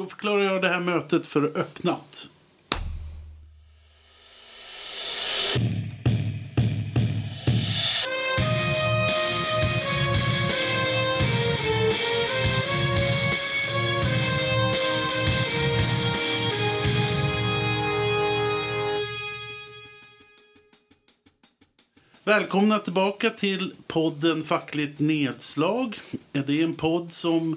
Då förklarar jag det här mötet för öppnat. Välkomna tillbaka till podden Fackligt nedslag. Det är en podd som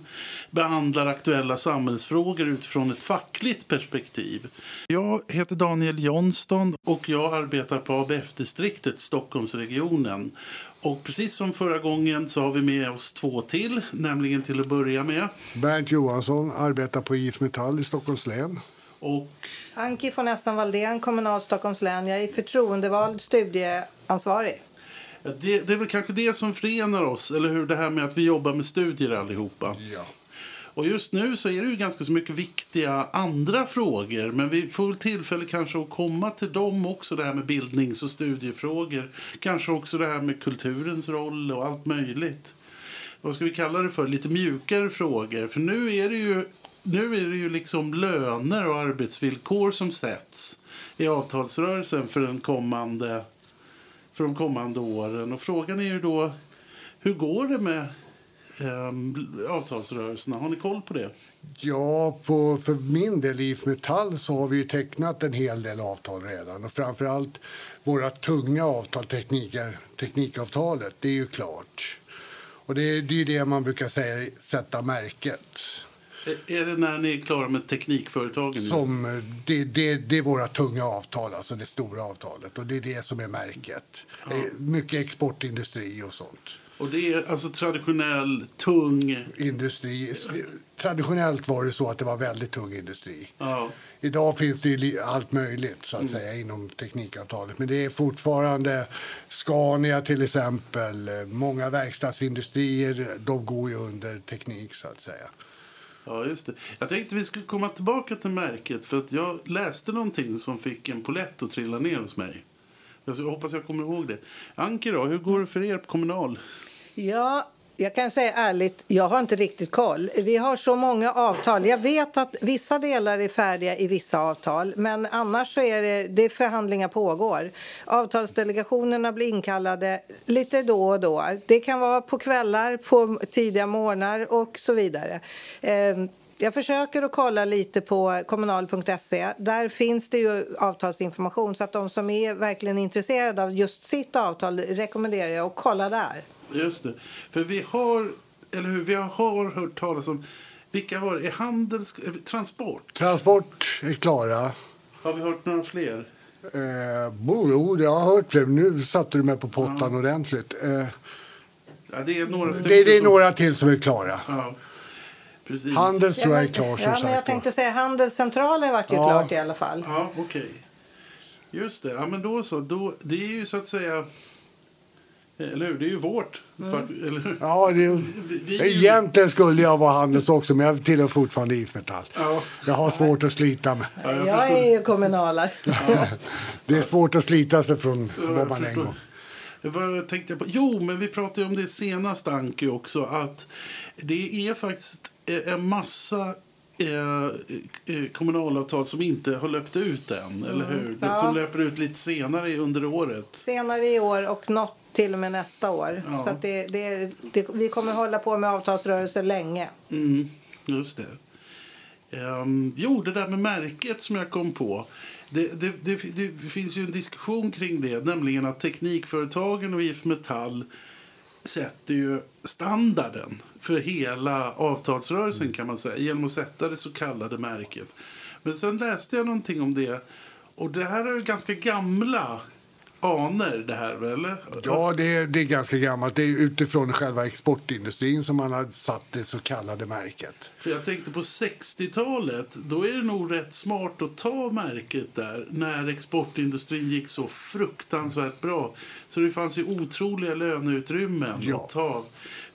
behandlar aktuella samhällsfrågor utifrån ett fackligt perspektiv. Jag heter Daniel Johnston och jag arbetar på ABF-distriktet Stockholmsregionen. Och precis som förra gången så har vi med oss två till, nämligen till att börja med. Bernt Johansson arbetar på IF Metall i Stockholms län. Och Anki von Essen Valdén, kommunal Stockholms län. Jag är förtroendevald studieansvarig. det, det är väl kanske det som förenar oss, eller hur? Det här med att vi jobbar med studier allihopa. Ja. Och just nu så är det ju ganska så mycket viktiga andra frågor. Men vi får väl tillfälle kanske att komma till dem också. Det här med bildnings och studiefrågor. Kanske också det här med kulturens roll och allt möjligt. Vad ska vi kalla det för? Lite mjukare frågor. För nu är det ju, nu är det ju liksom löner och arbetsvillkor som sätts i avtalsrörelsen för, den kommande, för de kommande åren. Och frågan är ju då, hur går det med ehm, avtalsrörelserna? Har ni koll på det? Ja, på, för min del IF Metall så har vi ju tecknat en hel del avtal redan. Och framförallt våra tunga avtal, tekniker, teknikavtalet, det är ju klart. Och det, det är ju det man brukar säga, sätta märket. Är- det när ni är klara med teknikföretagen? Som, eh, det, det, det är våra tunga avtal, alltså det stora avtalet. Och det är det som är märket. Eh, Mycket exportindustri och sånt. Och det är alltså traditionell, tung... Industri. Traditionellt var det så att det var väldigt tung industri. Ja, Idag finns det allt möjligt så att säga inom teknikavtalet. Men det är fortfarande Scania till exempel. Många verkstadsindustrier, de går ju under teknik så att säga ja, just det. Jag tänkte vi skulle komma tillbaka till märket. För att jag läste någonting som fick en polett att trilla ner hos mig. Jag hoppas jag kommer ihåg det. Anki då, hur går det för er på Kommunal? Ja, jag kan säga ärligt, jag har inte riktigt koll. Vi har så många avtal. Jag vet att vissa delar är färdiga i vissa avtal, men annars så är det, det är förhandlingar pågår. Avtalsdelegationerna blir inkallade lite då och då. Det kan vara på kvällar, på tidiga morgnar och så vidare. Ehm, jag försöker att kolla lite på kommunal.se. Där finns det ju avtalsinformation så att de som är verkligen intresserade av just sitt avtal rekommenderar jag att kolla där. Just det. För vi har, eller hur, vi har hört talas om... Vilka var det? Handels... Transport? Transport är klara. Har vi hört några fler? Eh, bo, jo, jag har hört det. Nu satte du mig på pottan ordentligt. Eh, Ja, det är några det, det är som- några till som är klara. Ja, precis. Handels tror jag är klar som ja, men jag tänkte säga handelscentralen vart ju Ja. klart i alla fall. Ja, okej. Just det. Ja, men då så. Då, det är ju så att säga... Eller hur? Det är ju vårt. fack- Eller hur? Ja, det, Vi, vi, egentligen skulle jag vara Handels också, men jag tillhör fortfarande IF Metall. Ja, Jag har svårt att slita mig. ja, jag jag är ju kommunalare. Det är svårt att slita sig från Ja, vad man en gång. Vad tänkte jag på? Jo, men vi pratade ju om det senast, Anki, också. Att det är faktiskt en massa eh, eh, kommunalavtal som inte har löpt ut än, eller hur? Ja. Som löper ut lite senare under året. Senare i år och något till och med nästa år. Ja. Så det, det, det, vi kommer hålla på med avtalsrörelser länge. Mm, just det. Um, jo, det där med märket som jag kom på. Det, det, det, det finns ju en diskussion kring det, nämligen att teknikföretagen och IF Metall sätter ju standarden för hela avtalsrörelsen kan man säga genom att sätta det så kallade märket. Men sen läste jag någonting om det och det här är ju ganska gamla aner det här eller? Ja, det är, det är ganska gammalt. Det är utifrån själva exportindustrin som man har satt det så kallade märket. För jag tänkte på 60-talet, då är det nog rätt smart att ta märket där när exportindustrin gick så fruktansvärt bra. Så det fanns ju otroliga löneutrymmen Ja. att ta.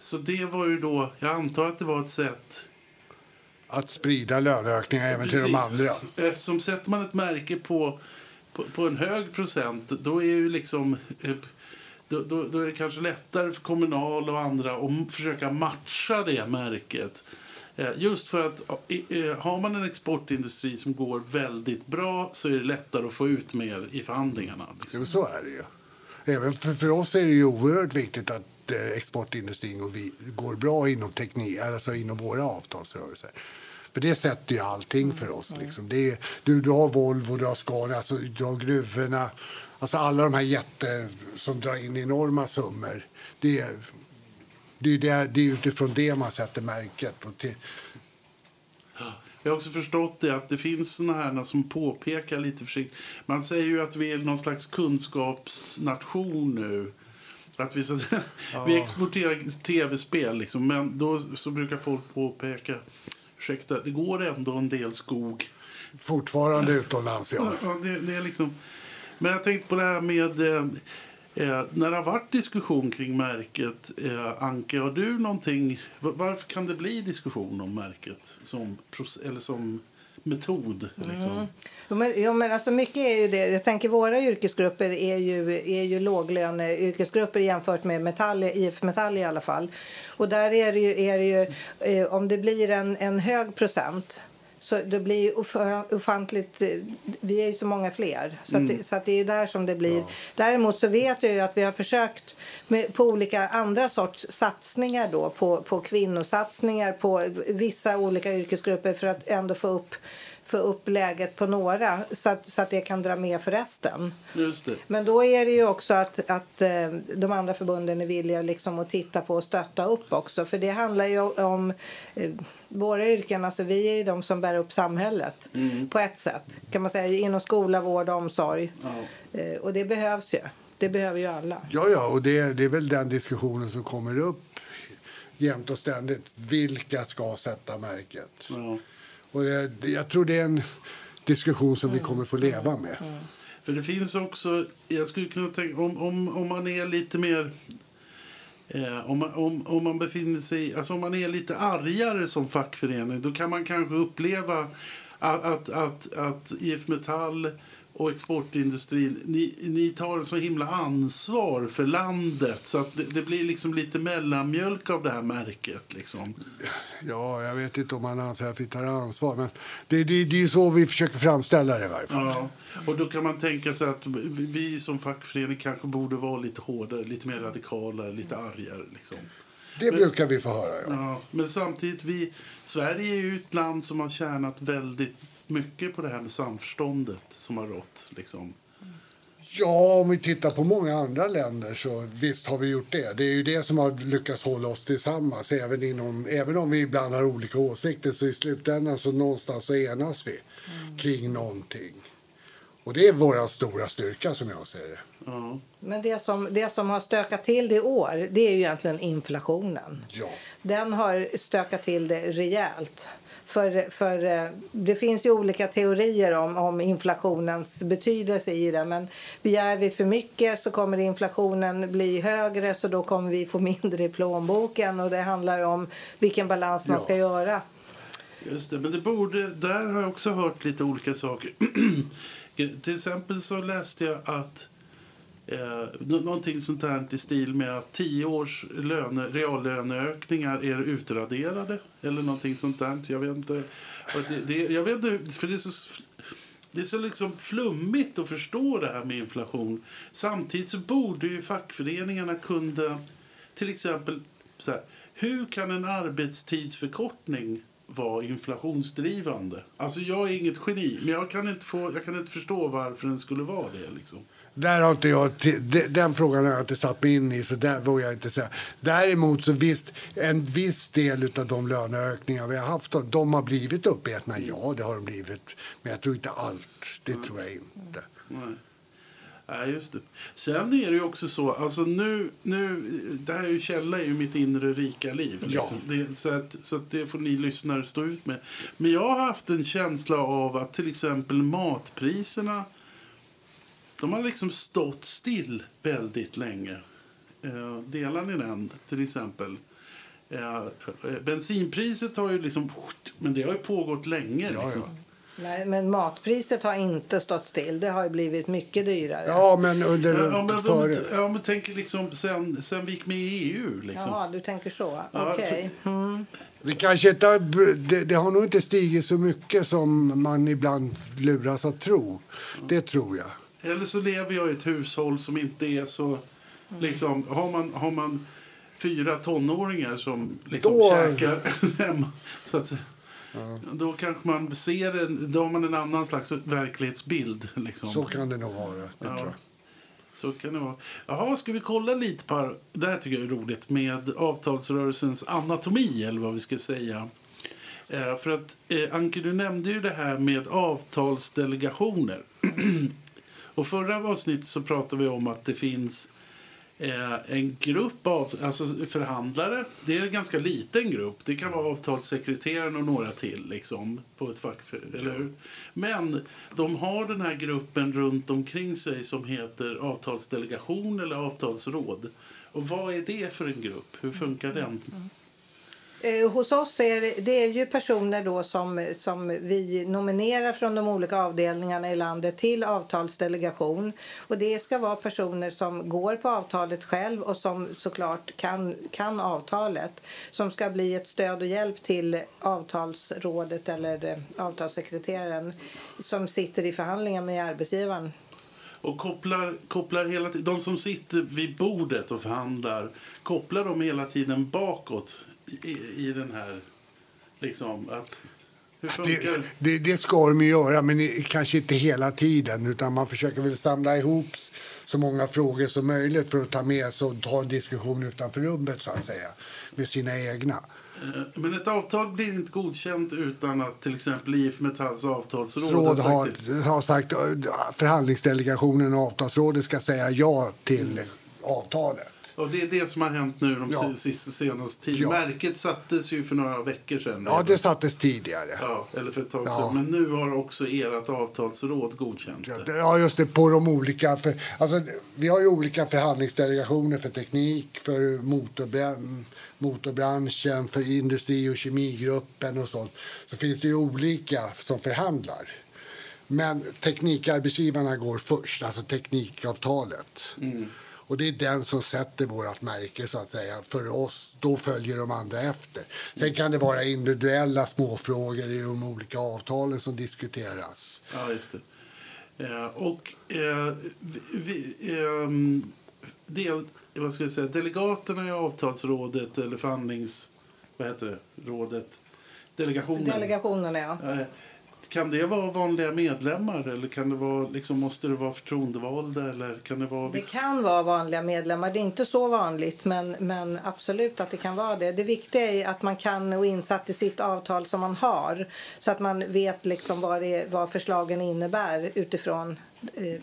Så det var ju då, jag antar att det var ett sätt Att sprida löneökningar även till de Precis. andra. Eftersom sätter man ett märke på, på, på en hög procent, då är ju liksom... eh, Då, då, då är det kanske lättare för Kommunal och andra att försöka matcha det märket eh, Just för att eh, har man en exportindustri som går väldigt bra så är det lättare att få ut mer i förhandlingarna. Liksom. Jo, så är det ju. Även för, för oss är det ju oerhört viktigt att eh, exportindustrin går, går bra inom, teknik, alltså inom våra avtalsrörelser. För det sätter ju allting för oss. Liksom. Det är, du, du har Volvo, du har Scania, alltså, du har gruvorna. Alltså alla de här jätte som drar in enorma summor. Det är, det är, det, det är utifrån det man sätter märket. Och till, Jag har också förstått det att det finns såna här som påpekar lite försiktigt. Man säger ju att vi är någon slags kunskapsnation nu. Att vi, så, att säga- vi exporterar tv-spel, liksom, men då så brukar folk påpeka ursäkta, det går ändå en del skog. fortfarande utomlands, ja. Ja, det, det är liksom... Men jag tänkte på det här med... Eh, eh, när det har varit diskussion kring märket, eh, Anke, har du någonting... va- Varför kan det bli diskussion om märket som, eller som metod? Liksom? Mm. Jo, men, jo, men alltså mycket är ju det. Jag tänker våra yrkesgrupper är ju, är ju låglöneyrkesgrupper jämfört med metall, IF Metall i alla fall. Och där är det ju, är det ju eh, om det blir en, en hög procent så det blir ju ofantligt, eh, vi är ju så många fler. Så, att, det, så att det är där som det blir. Däremot så vet jag ju att vi har försökt med, på olika andra sorts satsningar då. På, på kvinnosatsningar, på vissa olika yrkesgrupper för att ändå få upp få upp läget på några så att, så att det kan dra med för resten. Just det. Men då är det ju också att, att eh, de andra förbunden är villiga liksom att titta på och stötta upp också. För det handlar ju om eh, våra yrken, alltså vi är ju de som bär upp samhället på ett sätt. Kan man säga inom skola, vård och omsorg. Ja. Eh, och det behövs ju. Det behöver ju alla. Ja, ja, och det, det är väl den diskussionen som kommer upp jämt och ständigt. Vilka ska sätta märket? Ja. Och det- jag tror det är en diskussion som vi kommer få leva med. För det finns också, jag skulle kunna tänka, om, om, om man är lite mer... Eh, om, man, om, om man befinner sig, alltså om man är lite argare som fackförening då kan man kanske uppleva att, att, att, att IF Metall och exportindustrin, ni, ni tar så himla ansvar för landet så att det, det blir liksom lite mellanmjölk av det här märket. Liksom. Ja, jag vet inte om man anser att vi tar ansvar, men det, det, det är så vi försöker framställa det i varje fall. Ja, och då kan man tänka sig att vi- som fackförening kanske borde vara lite hårdare, lite mer radikala, lite argare. Liksom. Det brukar vi få höra, ja. Ja, men samtidigt, vi, Sverige är ju ett land som har tjänat väldigt mycket på det här med samförståndet som har rått. Liksom. Ja, om vi tittar på många andra länder så visst har vi gjort det. Det är ju det som har lyckats hålla oss tillsammans. Även, inom, även om vi ibland har olika åsikter så i slutändan så någonstans så enas vi kring någonting. Och det är vår stora styrka som jag ser det. Ja. Men det som, det som har stökat till det i år det är ju egentligen inflationen. Ja. Den har stökat till det rejält. För, för eh, det finns ju olika teorier om, om inflationens betydelse i det. Men begär vi för mycket så kommer inflationen bli högre så då kommer vi få mindre i plånboken. Och det handlar om vilken balans man Ja. ska göra. Just det, men det borde, där har jag också hört lite olika saker. Till exempel så läste jag att eh, någonting sånt här i stil med att tio års löne, reallöneökningar är utraderade. Eller någonting sånt där. Jag vet inte. Det, det, jag vet inte, för det är så... Det är så liksom flummigt att förstå det här med inflation. Samtidigt så borde ju fackföreningarna kunna... Till exempel, så här, hur kan en arbetstidsförkortning vara inflationsdrivande? Alltså jag är inget geni, men jag kan inte, få, jag kan inte förstå varför den skulle vara det. Liksom. Där har inte jag, den frågan har jag inte satt mig in i, så där vågar jag inte säga. Däremot så visst, en viss del av de löneökningar vi har haft, de har blivit uppätna. Ja, det har de blivit. Men jag tror inte allt. Det tror jag inte. Nej. Nej, just det. Sen är det ju också så, alltså nu, nu det här är ju källa är ju mitt inre rika liv. Ja. Liksom. Det, så att, så att det får ni lyssnare stå ut med. Men jag har haft en känsla av att till exempel matpriserna, de har liksom stått still väldigt länge. Eh, delar ni den till exempel? Eh, eh, bensinpriset har ju liksom, men det har ju pågått länge. Ja, liksom. ja. Nej, men matpriset har inte stått still. Det har ju blivit mycket dyrare. Ja, men under... Ja, men, de, ja, men tänk liksom sen, sen vi gick med i EU. Liksom. Jaha, du tänker så. Ja, Okej. Mm. Det, kanske inte har, det, det har nog inte stigit så mycket som man ibland luras att tro. Det tror jag. Eller så lever jag i ett hushåll som inte är så... Liksom, har, man, har man fyra tonåringar som liksom Då- käkar hemma, så att säga, då kanske man ser en, då har man en annan slags verklighetsbild. Liksom. Så kan det nog vara. Det Ja. tror jag. Så kan det vara. Jaha, ska vi kolla lite på det här tycker jag är roligt med avtalsrörelsens anatomi eller vad vi ska säga. Eh, för att eh, Anke, du nämnde ju det här med avtalsdelegationer. Och förra avsnittet så pratade vi om att det finns eh, en grupp av alltså förhandlare. Det är en ganska liten grupp. Det kan vara avtalssekreteraren och några till liksom, på ett fack, eller hur? Men de har den här gruppen runt omkring sig som heter avtalsdelegation eller avtalsråd. Och vad är det för en grupp? Hur funkar den? Mm, mm. Eh, hos oss är det, det är ju personer då som, som vi nominerar från de olika avdelningarna i landet till avtalsdelegation. Och det ska vara personer som går på avtalet själv och som såklart kan, kan avtalet. Som ska bli ett stöd och hjälp till avtalsrådet eller eh, avtalssekreteraren som sitter i förhandlingar med arbetsgivaren. Och kopplar, kopplar hela de som sitter vid bordet och förhandlar, kopplar de hela tiden bakåt i, i den här, liksom, att Det, det, det ska de ju göra, men kanske inte hela tiden. Utan Man försöker väl samla ihop så många frågor som möjligt för att ta med sig och ta en diskussion utanför rummet så att säga, med sina egna. Eh, Men ett avtal blir inte godkänt utan att till exempel IF Metalls avtalsråd har Råd sagt har, sagt förhandlingsdelegationen och avtalsrådet ska säga ja till avtalet. Och det är det som har hänt nu de Ja. si- sista senaste tiden. Ja. Märket sattes ju för några veckor sedan. Ja, det sattes tidigare. Ja, eller för ett tag Ja. sedan. Men nu har också ert avtalsråd godkänt det. Ja, just det. På de olika... För, alltså, vi har ju olika förhandlingsdelegationer för teknik, för motorbran- motorbranschen, för industri och kemigruppen och sånt. Så finns det ju olika som förhandlar. Men teknikarbetsgivarna går först, alltså teknikavtalet. Och det är den som sätter vårt märke så att säga för oss. Då följer de andra efter. Sen kan det vara individuella småfrågor i de olika avtalen som diskuteras. Ja, just det. Eh, och eh, vi, ehm, del, vad ska jag säga, delegaterna i avtalsrådet eller förhandlings... Vad heter det? Rådet? Delegationen. Delegationerna, ja. Kan det vara vanliga medlemmar eller kan det vara, liksom, måste det vara förtroendevalda? Eller kan det vara... Det kan vara vanliga medlemmar. Det är inte så vanligt, men, men absolut att det kan vara det. Det viktiga är att man kan och insatt i sitt avtal som man har så att man vet liksom vad, det, vad förslagen innebär utifrån eh,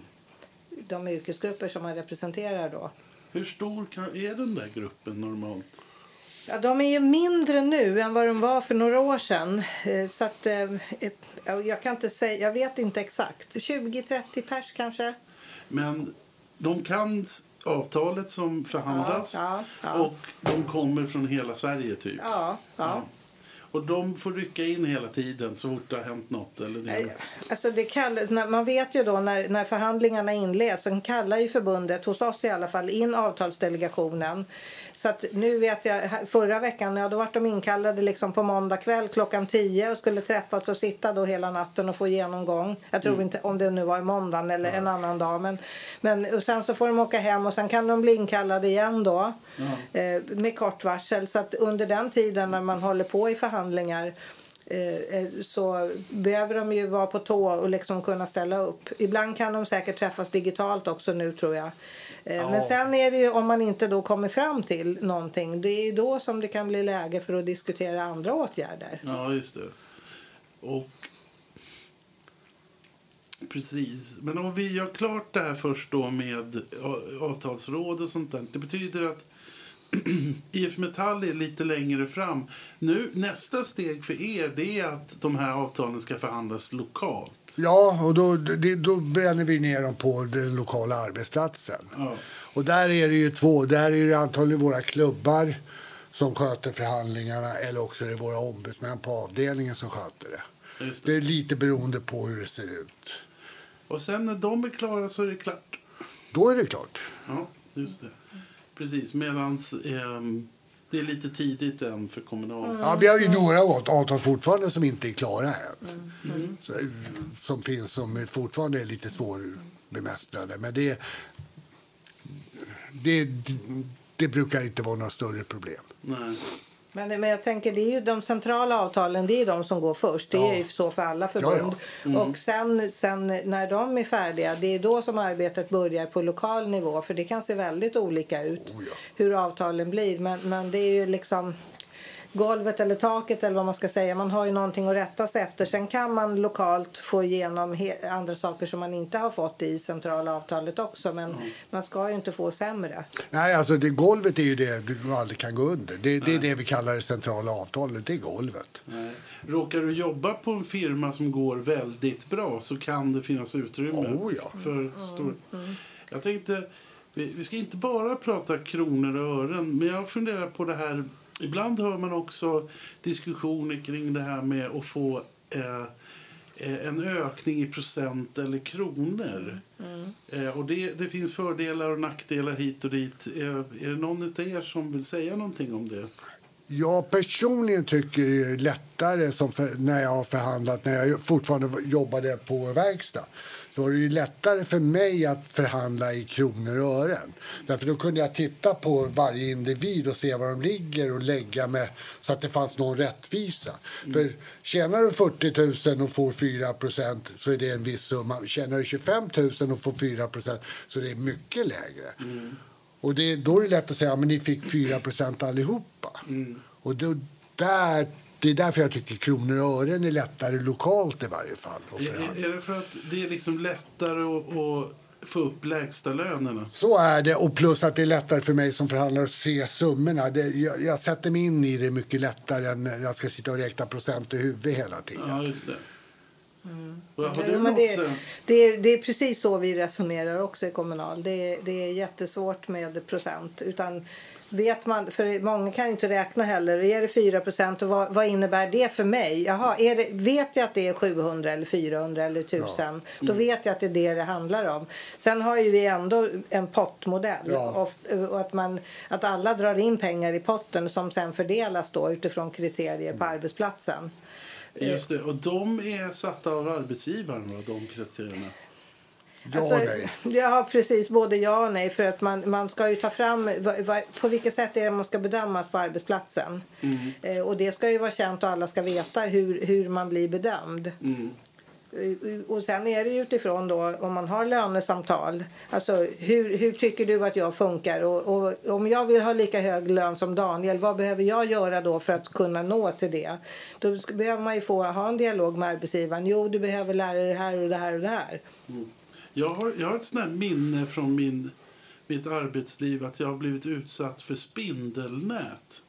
de yrkesgrupper som man representerar. Då. Hur stor kan, är den där gruppen normalt? Ja, de är ju mindre nu än vad de var för några år sedan. Eh, Så att, eh, eh, jag, kan inte säga, jag vet inte exakt. 20-30 pers kanske. Men de kan avtalet som förhandlas Ja, ja, ja. och de kommer från hela Sverige typ. Ja, ja. Och de får rycka in hela tiden så fort det har hänt något. Eller det. Alltså det kallas, man vet ju då när, när förhandlingarna inleds, så kallar ju förbundet, hos oss i alla fall, in avtalsdelegationen. Så att nu vet jag, förra veckan, ja, då var de inkallade liksom på måndag kväll klockan 10 och skulle träffas och sitta då hela natten och få genomgång. Jag tror inte om det nu var i måndagen eller en annan dag. Men, men, och sen så får de åka hem och sen kan de bli inkallade igen då eh, med kort varsel. Så att under den tiden när man håller på i förhandlingar eh, eh, så behöver de ju vara på tå och liksom kunna ställa upp. Ibland kan de säkert träffas digitalt också nu tror jag. Eh, Ja. Men sen är det ju om man inte då kommer fram till någonting. Det är ju då som det kan bli läge för att diskutera andra åtgärder. Ja, just det. Och... Precis. Men om vi gör klart det här först då med avtalsråd och sånt där. Det betyder att IF Metall är lite längre fram. Nu, nästa steg för er det är att de här avtalen ska förhandlas lokalt. Ja, och då, det, då bränner vi ner dem på den lokala arbetsplatsen. Ja. Och där är det ju två. Där är det antagligen våra klubbar som sköter förhandlingarna eller också är det våra ombudsmän på avdelningen som sköter det. Det. Det är lite beroende på hur det ser ut. Och sen när de är klara så är det klart. Då är det klart. Ja, just det. Precis, medan ehm, det är lite tidigt än för kommunal. Ja, vi har ju några avt- avtal fortfarande som inte är klara än. Så, eh, som finns som är fortfarande är lite svårbemästrade. Men det, det, det brukar inte vara några större problem. Nej. Men, men jag tänker det är ju de centrala avtalen, det är de som går först. Det är ju så för alla förbund. Och sen, sen när de är färdiga, det är då som arbetet börjar på lokal nivå. För det kan se väldigt olika ut Oh hur avtalen blir. Men, men det är ju liksom golvet eller taket eller vad man ska säga. Man har ju någonting att rätta sig efter. Sen kan man lokalt få igenom andra saker som man inte har fått i centrala avtalet också. Men man ska ju inte få sämre. Nej, alltså det, golvet är ju det du aldrig kan gå under. Det, det är det vi kallar det centrala avtalet. Det är golvet. Nej. Råkar du jobba på en firma som går väldigt bra så kan det finnas utrymme Oh, ja. för stor... Jag tänkte, vi, vi ska inte bara prata kronor och ören, men jag funderar på det här. Ibland hör man också diskussioner kring det här med att få eh, eh, en ökning i procent eller kronor. Eh, och det, det finns fördelar och nackdelar hit och dit. Eh, är det någon av er som vill säga någonting om det? Jag personligen tycker det är lättare som för, när jag har förhandlat, när jag fortfarande jobbade på verkstad. Så var det ju lättare för mig att förhandla i kronor och ören. Därför då kunde jag titta på varje individ och se var de ligger och lägga med så att det fanns någon rättvisa. För tjänar du 40 000 och får 4% så är det en viss summa. Tjänar du 25 000 och får 4% så är det mycket lägre. Och det, då är det lätt att säga att ni fick 4% allihopa. Och då, där, det är därför jag tycker kronor och ören är lättare lokalt i varje fall. Är, är det för att det är liksom lättare att, att få upp lägsta lönerna? Så är det, och plus att det är lättare för mig som förhandlare att se summorna. Det, jag, jag sätter mig in i det mycket lättare än när jag ska sitta och räkna procent i huvudet hela tiden. Ja, just det. Du men det, det, det är precis så vi resonerar också i Kommunal. Det, det är jättesvårt med procent. Utan vet man, för många kan ju inte räkna heller. Är det 4 procent och vad, vad innebär det för mig? Jaha, är det, vet jag att det är 700 eller 400 eller 1000 då Mm. vet jag att det är det det handlar om. Sen har ju vi ändå en pottmodell. Ja. Och, och att, man, att alla drar in pengar i potten som sen fördelas då utifrån kriterier på arbetsplatsen. Just det. Och de är satta av arbetsgivaren, va, de kriterierna? Ja, Alltså, nej. Ja, precis. Både ja och nej. För att man, man ska ju ta fram vad, vad, på vilket sätt är man ska bedömas på arbetsplatsen. Eh, och det ska ju vara känt och alla ska veta hur, hur man blir bedömd. Mm. Eh, Och sen är det utifrån då om man har lönesamtal. Alltså hur, hur tycker du att jag funkar? Och, och om jag vill ha lika hög lön som Daniel, vad behöver jag göra då för att kunna nå till det? Då ska, behöver man ju få ha en dialog med arbetsgivaren. Jo, du behöver lära dig det här och det här och det här. Jag har, jag har ett sånt minne från min, mitt arbetsliv att jag har blivit utsatt för spindelnät.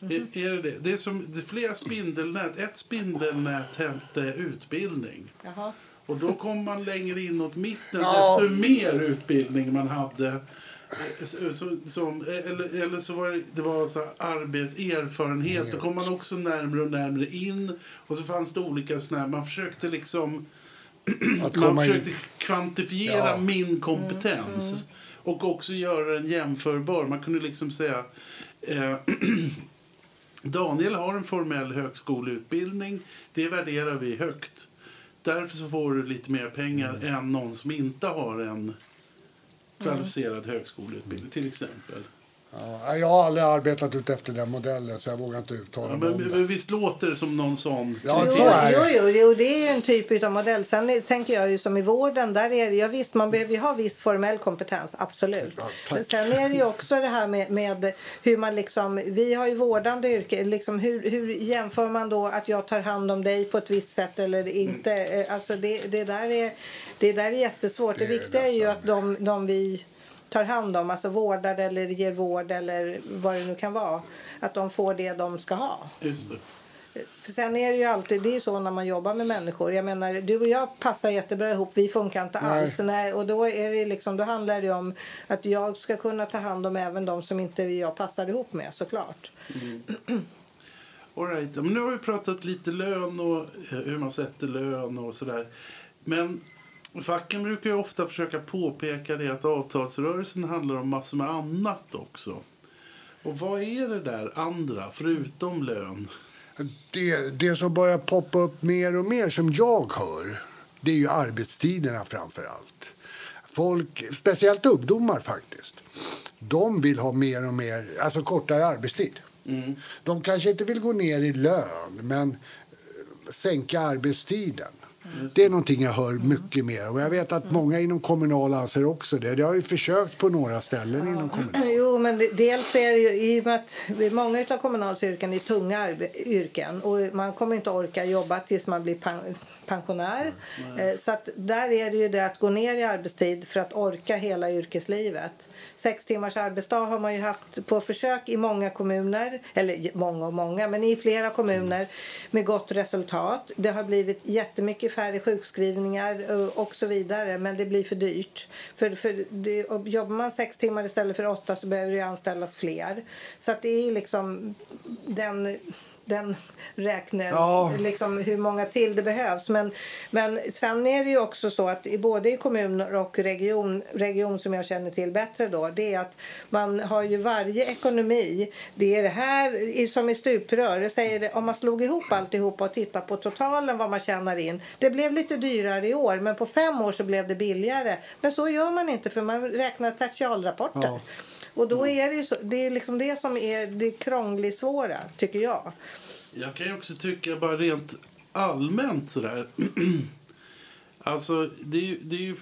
Är, är det det? Det är, som, det är flera spindelnät. Ett spindelnät hette utbildning. Jaha. Och då kom man längre inåt mitten Ja. desto mer utbildning man hade. Eh, Så, som, eller, eller så var det, det var så här arbet, erfarenhet. Då kom man också närmare och närmare in. Och så fanns det olika såna här, man försökte liksom Att man komma in. försökte kvantifiera Ja. min kompetens. Och också göra den jämförbar. Man kunde liksom säga eh, Daniel har en formell högskoleutbildning. Det värderar vi högt. Därför så får du lite mer pengar Mm. än någon som inte har en kvalificerad högskoleutbildning till exempel. Ja, jag har aldrig arbetat ut efter den modellen så jag vågar inte uttala Ja, mig men, om det. men visst låter det som någon sån? Ja, Jo, jo, det. jo, jo, det är en typ av modell. Sen tänker jag ju som i vården, där är det, ja, visst man behöver ju ha viss formell kompetens, absolut. Ja. Men sen är det ju också det här med, med hur man liksom, vi har ju vårdande yrke, liksom hur, hur jämför man då att jag tar hand om dig på ett visst sätt eller inte? Eh, Alltså det, det, där, är, det där är jättesvårt. Det, Det viktiga är ju att de, de vi tar hand om, alltså vårdar eller ger vård eller vad det nu kan vara, att de får det de ska ha. Just det. För sen är det ju alltid, det är så när man jobbar med människor. Jag menar, du och jag passar jättebra ihop, vi funkar inte Nej. alls. Nej, och då, är det liksom, då handlar det om att jag ska kunna ta hand om även de som inte jag passar ihop med såklart. All right. Men nu har vi pratat lite lön och eh, hur man sätter lön och sådär. Men facken brukar ju ofta försöka påpeka det att avtalsrörelsen handlar om massor med annat också. Och vad är det där andra, förutom lön? Det, det som börjar poppa upp mer och mer som jag hör, det är ju arbetstiderna framför allt. Folk, speciellt ungdomar faktiskt, de vill ha mer och mer, alltså kortare arbetstid. Mm. De kanske inte vill gå ner i lön, men eh, sänka arbetstiden. Det är någonting jag hör mycket mer. Och jag vet att många inom Kommunal anser också det. Det har ju försökt på några ställen inom Kommunal. Jo, men det- dels är det ju i och med att många av Kommunals yrken är tunga yrken och man kommer inte orka jobba tills man blir pen- pensionär. Mm. Så att där är det ju det att gå ner i arbetstid för att orka hela yrkeslivet. Sex timmars arbetsdag har man ju haft på försök i många kommuner, eller många och många, men i flera kommuner med gott resultat. Det har blivit jättemycket färre sjukskrivningar eh, och så vidare, men det blir för dyrt. För, för det, jobbar man sex timmar istället för åtta så behöver det ju anställas fler. Så att det är liksom den den räknar Ja. liksom hur många till det behövs. Men, men sen är det ju också så att i, både i kommuner och region, region som jag känner till bättre då, det är att man har ju varje ekonomi. Det är det här som i stuprör. Det säger det, om man slog ihop alltihop och tittade på totalen vad man tjänar in. Det blev lite dyrare i år, men på fem år så blev det billigare. Men så gör man inte för man räknar tertialrapporter. Ja. Och då är det ju så, det är liksom det som är det krångligt svåra, tycker jag. Jag kan också tycka bara rent allmänt sådär. Alltså, det är ju, det är ju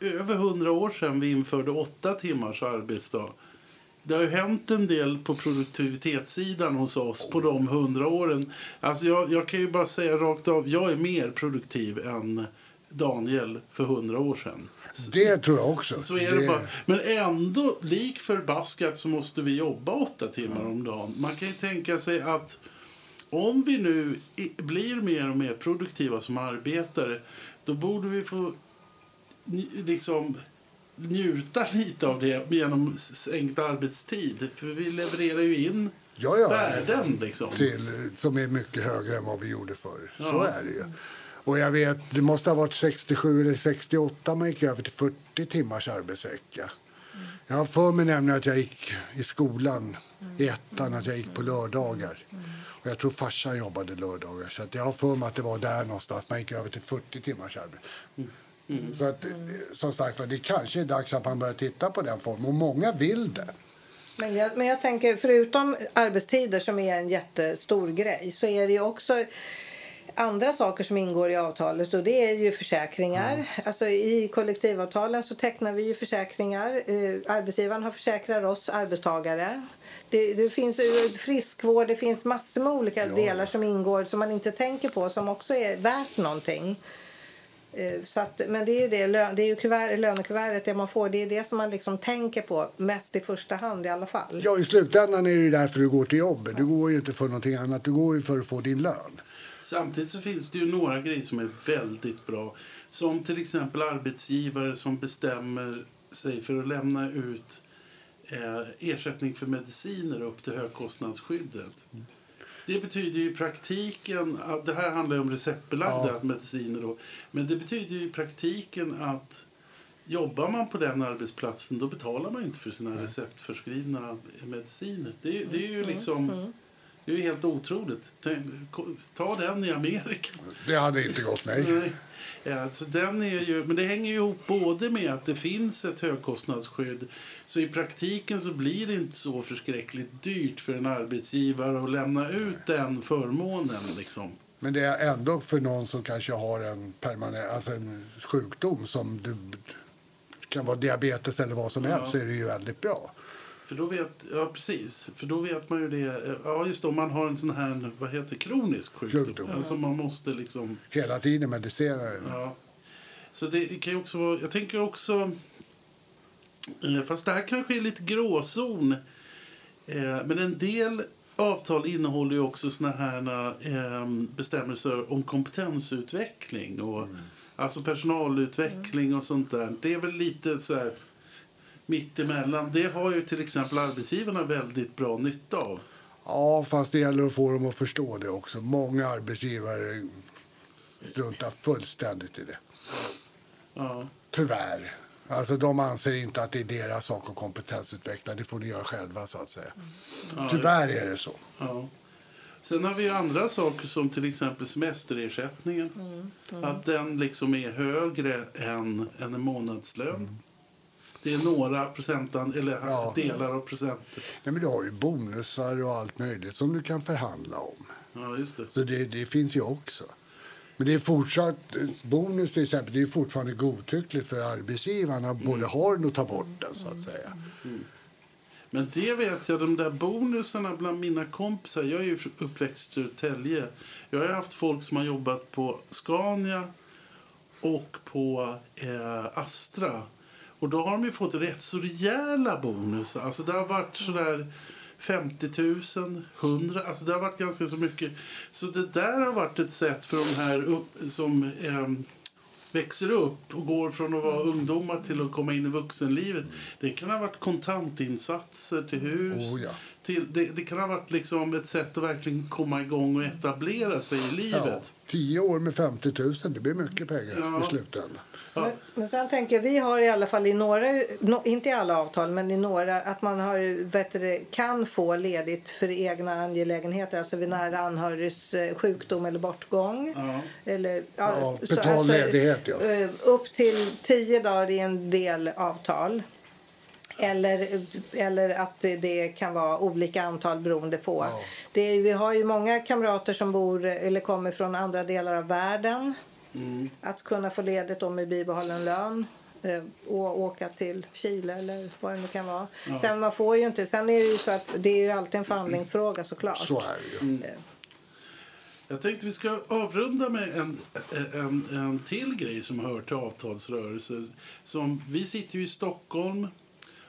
över hundra år sedan vi införde åtta timmars arbetsdag. Det har ju hänt en del på produktivitetssidan hos oss på de hundra åren. Alltså jag, jag kan ju bara säga rakt av, jag är mer produktiv än Daniel för hundra år sedan. Det tror jag också. Så är det bara. Men ändå, lik förbaskat, så måste vi jobba åtta timmar om dagen. Man kan ju tänka sig att om vi nu blir mer och mer produktiva som arbetare då borde vi få liksom njuta lite av det genom sänkt arbetstid. För vi levererar ju in Ja, ja. värden liksom. till, som är mycket högre än vad vi gjorde förr. Så Ja. är det ju. Och jag vet, det måste ha varit 67 eller 68 man gick över till 40 timmars arbetsvecka. Jag har för mig nämligen att jag gick i skolan i ettan, att jag gick på lördagar. Och jag tror farsan jobbade lördagar. Så att jag har för mig att det var där någonstans man gick över till 40 timmars arbete. Så att, som sagt det kanske är dags att man börjar titta på den formen. Och många vill det. Men jag, men jag tänker, förutom arbetstider som är en jättestor grej så är det ju också andra saker som ingår i avtalet och det är ju försäkringar. Alltså i kollektivavtalen så tecknar vi ju försäkringar. Eh, arbetsgivaren har försäkrat oss arbetstagare. Det, det finns friskvård, det finns massor med olika Ja. delar som ingår som man inte tänker på som också är värt någonting. Eh, Så att, men det är ju det, det är ju kuvert, lönekuvertet det man får. Det är det som man liksom tänker på mest i första hand i alla fall. Ja, i slutändan är det ju därför du går till jobbet. Du går ju inte för någonting annat. Du går ju för att få din lön. Samtidigt så finns det ju några grejer som är väldigt bra. Som till exempel arbetsgivare som bestämmer sig för att lämna ut eh, ersättning för mediciner upp till högkostnadsskyddet. Det betyder ju i praktiken, att det här handlar ju om receptbelagda Ja. mediciner då, men det betyder ju i praktiken att jobbar man på den arbetsplatsen då betalar man inte för sina receptförskrivna mediciner. Det, det är ju liksom, det är ju helt otroligt. Ta den i Amerika. Det hade inte gått, nej. Nej. Ja, så den är ju, men det hänger ju ihop både med att det finns ett högkostnadsskydd så i praktiken så blir det inte så förskräckligt dyrt för en arbetsgivare att lämna ut den förmånen. Liksom. Men det är ändå för någon som kanske har en permanent, alltså en sjukdom som du kan vara diabetes eller vad som Ja. helst så är det ju väldigt bra. För då vet, ja precis, för då vet man ju det, ja just då, man har en sån här, vad heter kronisk sjukdom, Sjukdom. alltså man måste liksom Hela tiden medicera den. Ja. Så det kan ju också vara... Jag tänker också... eh, Fast det här kanske är lite gråzon. eh, Men en del avtal innehåller ju också såna här eh, bestämmelser om kompetensutveckling. Och, Alltså personalutveckling och sånt där. Det är väl lite så här mittemellan. Det har ju till exempel arbetsgivarna väldigt bra nytta av. Ja, fast det gäller att få dem att förstå det också. Många arbetsgivare struntar fullständigt i det. Ja. Tyvärr. Alltså, de anser inte att det är deras sak att kompetensutveckla. Det får ni göra själva, så att säga. Ja, Tyvärr är det så. Ja. Sen har vi andra saker som till exempel semesterersättningen. Att den liksom är högre än, än en månadslön. Det är några procentan, eller Ja. delar av procenter. Nej, men du har ju bonusar och allt möjligt som du kan förhandla om. Ja, just det. Så det, det finns ju också. Men det är fortsatt, bonus till exempel, det är fortfarande godtyckligt för arbetsgivarna både har den och tar bort den så att säga. Men det vet jag, de där bonusarna bland mina kompisar. Jag är ju uppväxt i Södertälje. Jag har haft folk som har jobbat på Scania och på eh, Astra. Och då har de ju fått rätt så rejäla bonusar. Alltså det har varit sådär 50 000, 100 Alltså det har varit ganska så mycket. Så det där har varit ett sätt för de här upp, som ehm, växer upp och går från att vara ungdomar till att komma in i vuxenlivet. Det kan ha varit kontantinsatser till hus. Oh, ja. till, det, det kan ha varit liksom ett sätt att verkligen komma igång och etablera sig i Ja, livet. tio år med 50 000, det blir mycket pengar Ja. i slutändan. Ja. Men, men sen tänker jag, vi har i alla fall i några, no, inte i alla avtal, men i några, att man har, det, kan få ledigt för egna angelägenheter, alltså vid nära anhörigs eh, sjukdom eller bortgång. Ja. Eller, Ja, så- betald ledighet, ja. eh, Upp till tio dagar i en del avtal. Eller, eller att det, det kan vara olika antal beroende på. Ja. Det är, vi har ju många kamrater som bor eller kommer från andra delar av världen. Mm. Att kunna få ledigt då med bibehållen lön eh, och åka till Chile eller vad det nu kan vara. Ja. Sen, man får ju inte, sen är det ju så att det är ju alltid en förhandlingsfråga såklart. Så är det ju. Eh, Jag tänkte vi ska avrunda med en, en, en till grej som hör till avtalsrörelse. Som, vi sitter ju i Stockholm.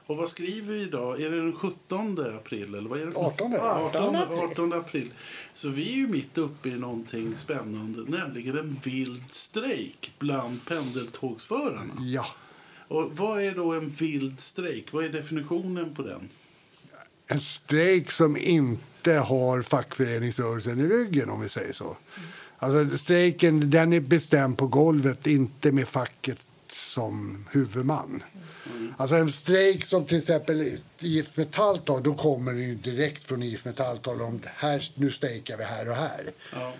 Och vad skriver vi idag? Är det den 17 april? Eller vad är det för 18. 18, 18 18 april. Så vi är ju mitt uppe i någonting spännande, nämligen en vild strejk bland pendeltågsförarna. Ja. Och vad är då en vild strejk? Vad är definitionen på den? En strejk som inte har fackföreningsrörelsen i ryggen, om vi säger så. Alltså, strejken den är bestämd på golvet, inte med facket som huvudman. Alltså en strejk som till exempel IF Metall tar, då kommer det ju direkt från IF Metall talar om här, nu strejkar vi här och här. Ja.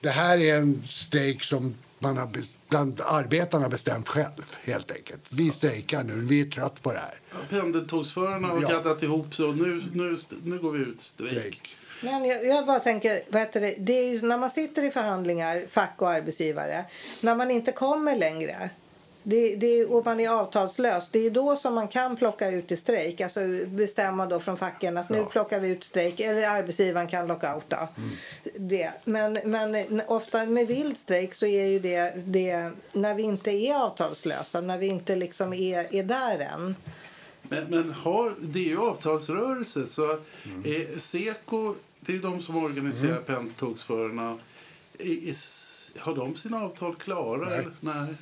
Det här är en strejk som man har, bland arbetarna bestämt själv, helt enkelt. Vi strejkar nu, vi är trött på det här. Pendeltågsförarna har Ja. gaddat ihop så nu, nu, nu går vi ut strejk. Strejk. Men jag, jag bara tänker, vad heter det? det är ju när man sitter i förhandlingar, fack och arbetsgivare, när man inte kommer längre det, det, och man är avtalslös, det är då som man kan plocka ut i strejk. Alltså bestämma då från facken att nu Ja. plockar vi ut strejk. Eller arbetsgivaren kan lockouta. Det. Men, men ofta med vild strejk så är ju det, det när vi inte är avtalslösa. När vi inte liksom är, är där än. Men, men har, det är ju avtalsrörelse. Så Mm. är Seko, det är ju de som organiserar pendeltågsförarna. Är, s- har de sina avtal klara? Nej. Eller? Nej.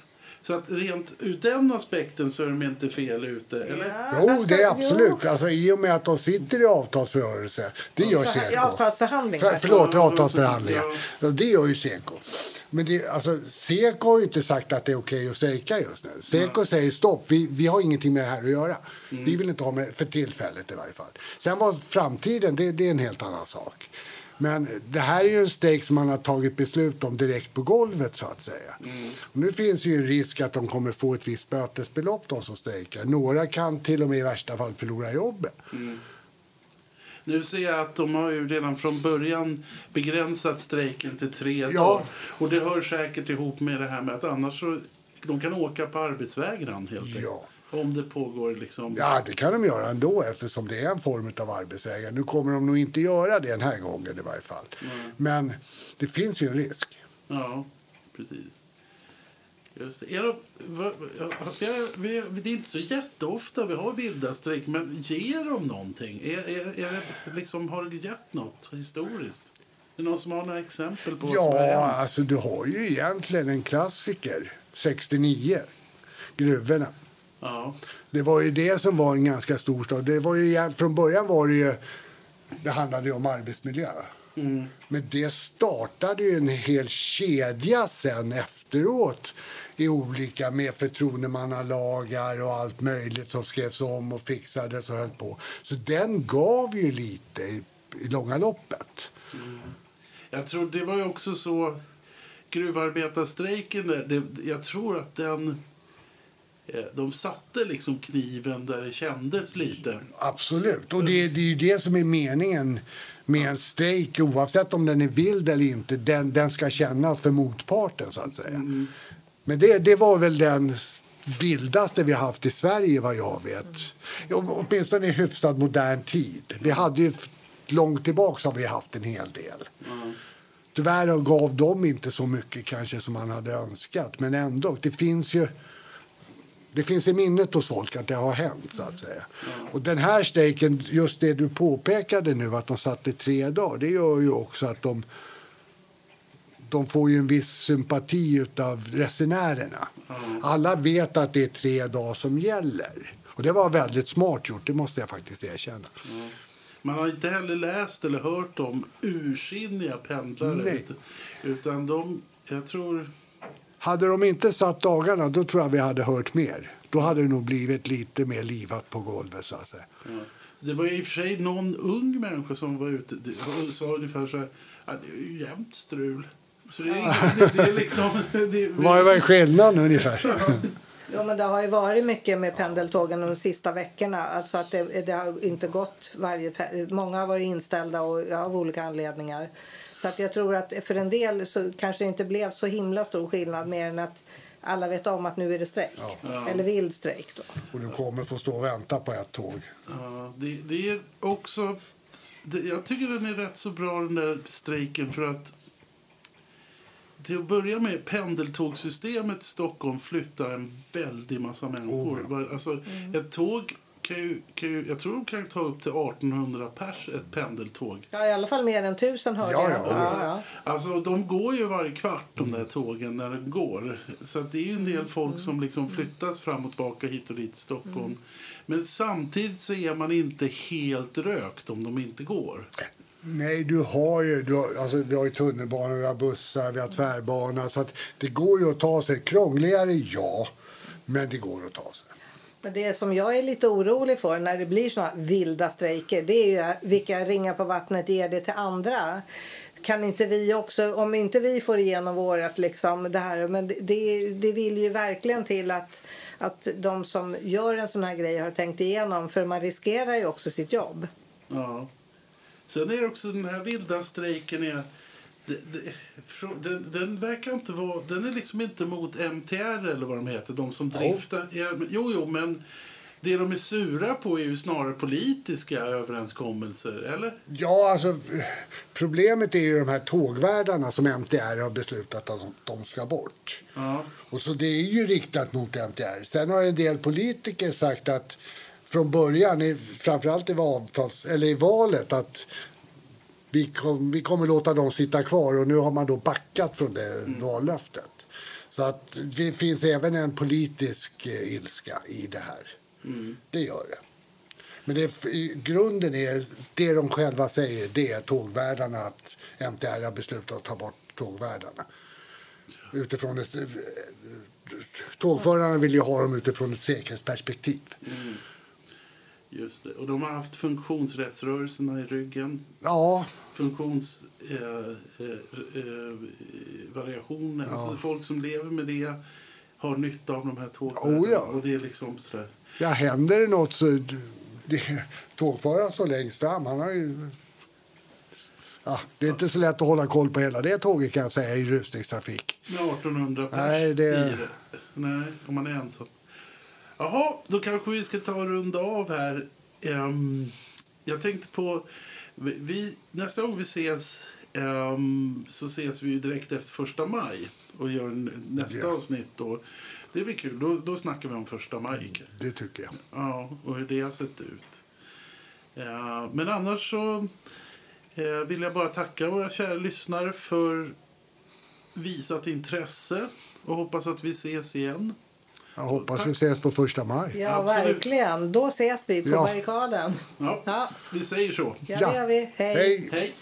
Så att rent ur den aspekten så är de inte fel ute. Eller? Ja, Jo, alltså, det är jo. absolut. Alltså, I och med att de sitter i avtalsrörelse, det gör I Seko. avtalsförhandlingar. För, förlåt, i Ja, avtalsförhandlingar. ja. Ja, det gör ju Seko. Men det, alltså, Seko har ju inte sagt att det är okej att strejka just nu. Seko säger stopp, vi, vi har ingenting med det här att göra. Mm. Vi vill inte ha med för tillfället i varje fall. Sen vad framtiden, det, det är en helt annan sak. Men det här är ju en strejk som man har tagit beslut om direkt på golvet så att säga. Mm. Och nu finns ju en risk att de kommer få ett visst bötesbelopp de som strejkar. Några kan till och med i värsta fall förlora jobbet. Nu ser jag att de har ju redan från början begränsat strejken till tre Ja. dagar. Och det hör säkert ihop med det här med att annars så de kan åka på arbetsvägran helt enkelt. Ja. Om det pågår liksom... Ja, det kan de göra ändå eftersom det är en form av arbetsvägar. Nu kommer de nog inte göra det den här gången i varje fall. Men det finns ju en risk. Ja, precis. Just det. Är det, vi, det är inte så jätteofta vi har vilda strejker, men ger de någonting? Är, är, är det liksom, har det gett något historiskt? Är det någon som har några exempel på vad som har Ja, hänt? alltså du har ju egentligen en klassiker, 69, gruvorna. Ja, Det var ju det som var en ganska stor stad. Det var ju, från början var det ju det handlade ju om arbetsmiljö. Men det startade ju en hel kedja sen efteråt i olika med förtroendemannalagar och allt möjligt som skrevs om och fixades och höll på. Så den gav ju lite i, i långa loppet. Jag tror det var ju också så gruvarbetarstrejken det, jag tror att den de satte liksom kniven där det kändes lite. Absolut. Och det, det är ju det som är meningen med en strejk oavsett om den är vild eller inte. Den, den ska kännas för motparten så att säga. Men det, det var väl den vildaste vi har haft i Sverige vad jag vet. Åtminstone i hyfsat modern tid. Vi hade ju långt tillbaka har vi haft en hel del. Tyvärr gav de inte så mycket kanske som man hade önskat. Men ändå, det finns ju det finns i minnet hos folk att det har hänt. så att säga. Och den här strejken, just det du påpekade nu, att de satte tre dagar, det gör ju också att de de får ju en viss sympati av resenärerna. Alla vet att det är tre dagar som gäller. Och det var väldigt smart gjort, det måste jag faktiskt erkänna. Man har inte heller läst eller hört om ursinniga pendlare. Nej. Utan de, jag tror... Hade de inte satt dagarna, då tror jag vi hade hört mer. Då hade det nog blivit lite mer livat på golvet. Så att säga. Ja. Det var i och för sig någon ung människa som var ute och sa ungefär så här, ja, det är ju jämt strul. Så det är, det, det är liksom... Det, Vad är skillnaden ungefär? Jo, men det har ju varit mycket med pendeltågen de sista veckorna. Alltså att det, det har inte gått varje... Många har varit inställda och, ja, av olika anledningar. Så att jag tror att för en del så kanske det inte blev så himla stor skillnad mer än att alla vet om att nu är det strejk. Eller vild strejk då. Och du kommer få stå och vänta på ett tåg. Ja, det, det är också... Det, jag tycker den är rätt så bra den där strejken för att till att börja med, pendeltågssystemet i Stockholm flyttar en väldig massa människor. Oh, Alltså, Ett tåg kan ju, kan ju, jag tror de kan ta upp till 1800 pers, ett pendeltåg. Ja, i alla fall mer än tusen hörde Ja, jag. ja, ja, ja. Alltså, de går ju varje kvart, de där tågen, när de går. Så att det är ju en del folk som liksom flyttas fram och tillbaka hit och dit till Stockholm. Men samtidigt så är man inte helt rökt om de inte går. Nej, du har ju, du har, alltså, vi har ju tunnelbana, vi har bussar, vi har tvärbana. Så att det går ju att ta sig. Krångligare, ja. Men det går att ta sig. Men det som jag är lite orolig för när det blir såna vilda strejker det är ju vilka ringar på vattnet ger det till andra. Kan inte vi också, om inte vi får igenom vårat liksom det här, men det, det vill ju verkligen till att, att de som gör en sån här grej har tänkt igenom för man riskerar ju också sitt jobb. Ja. Sen är det också den här vilda strejken är... Det, det, frå- den, den verkar inte vara... Den är liksom inte mot MTR eller vad de heter, de som Jo. driftar. Ja, jo, jo, men det de är sura på är ju snarare politiska överenskommelser, eller? Ja, alltså problemet är ju de här tågvärdarna som MTR har beslutat att de- ska bort. Ja. Och så det är ju riktat mot MTR. Sen har en del politiker sagt att från början, framförallt i, avtals, eller i valet, att vi, kom, vi kommer låta dem sitta kvar och nu har man då backat från det vallöftet. Så att det finns även en politisk eh, ilska i det här. Det gör det. Men det, grunden är det de själva säger, det är tågvärdarna att MTR har beslutat att ta bort tågvärdarna. Utifrån ett, tågförarna vill ju ha dem utifrån ett säkerhetsperspektiv. Just det. Och de har haft funktionsrättsrörelserna i ryggen. Ja, Funktionsvariationer. Eh, eh, variationer. Alltså Ja. folk som lever med det har nytta av de här tågen. Oh, ja. Och det är liksom sådär. ja händer det något så... Det, tågföraren står längst fram. Han har ju... Ja, det är inte så lätt att hålla koll på hela det tåget kan jag säga i rusningstrafik. Med 1800 pers Nej, det- i det. Nej, om man är ensam. Jaha, då kanske vi ska ta och runda av här. Ehm, jag tänkte på... Vi, nästa gång vi ses ehm, så ses vi direkt efter första maj och gör nästa Ja. avsnitt. Då. Det blir kul. Då, då snackar vi om första maj. Det tycker jag. Ja, och hur det har sett ut. Ja, men annars så eh, vill jag bara tacka våra kära lyssnare för visat intresse och hoppas att vi ses igen. Jag hoppas Tack. vi ses på första maj. Ja, Absolut. verkligen. Då ses vi på Ja. barrikaden. Ja, Ja. vi säger så. Ja, det gör vi. Hej. Hej. Hej.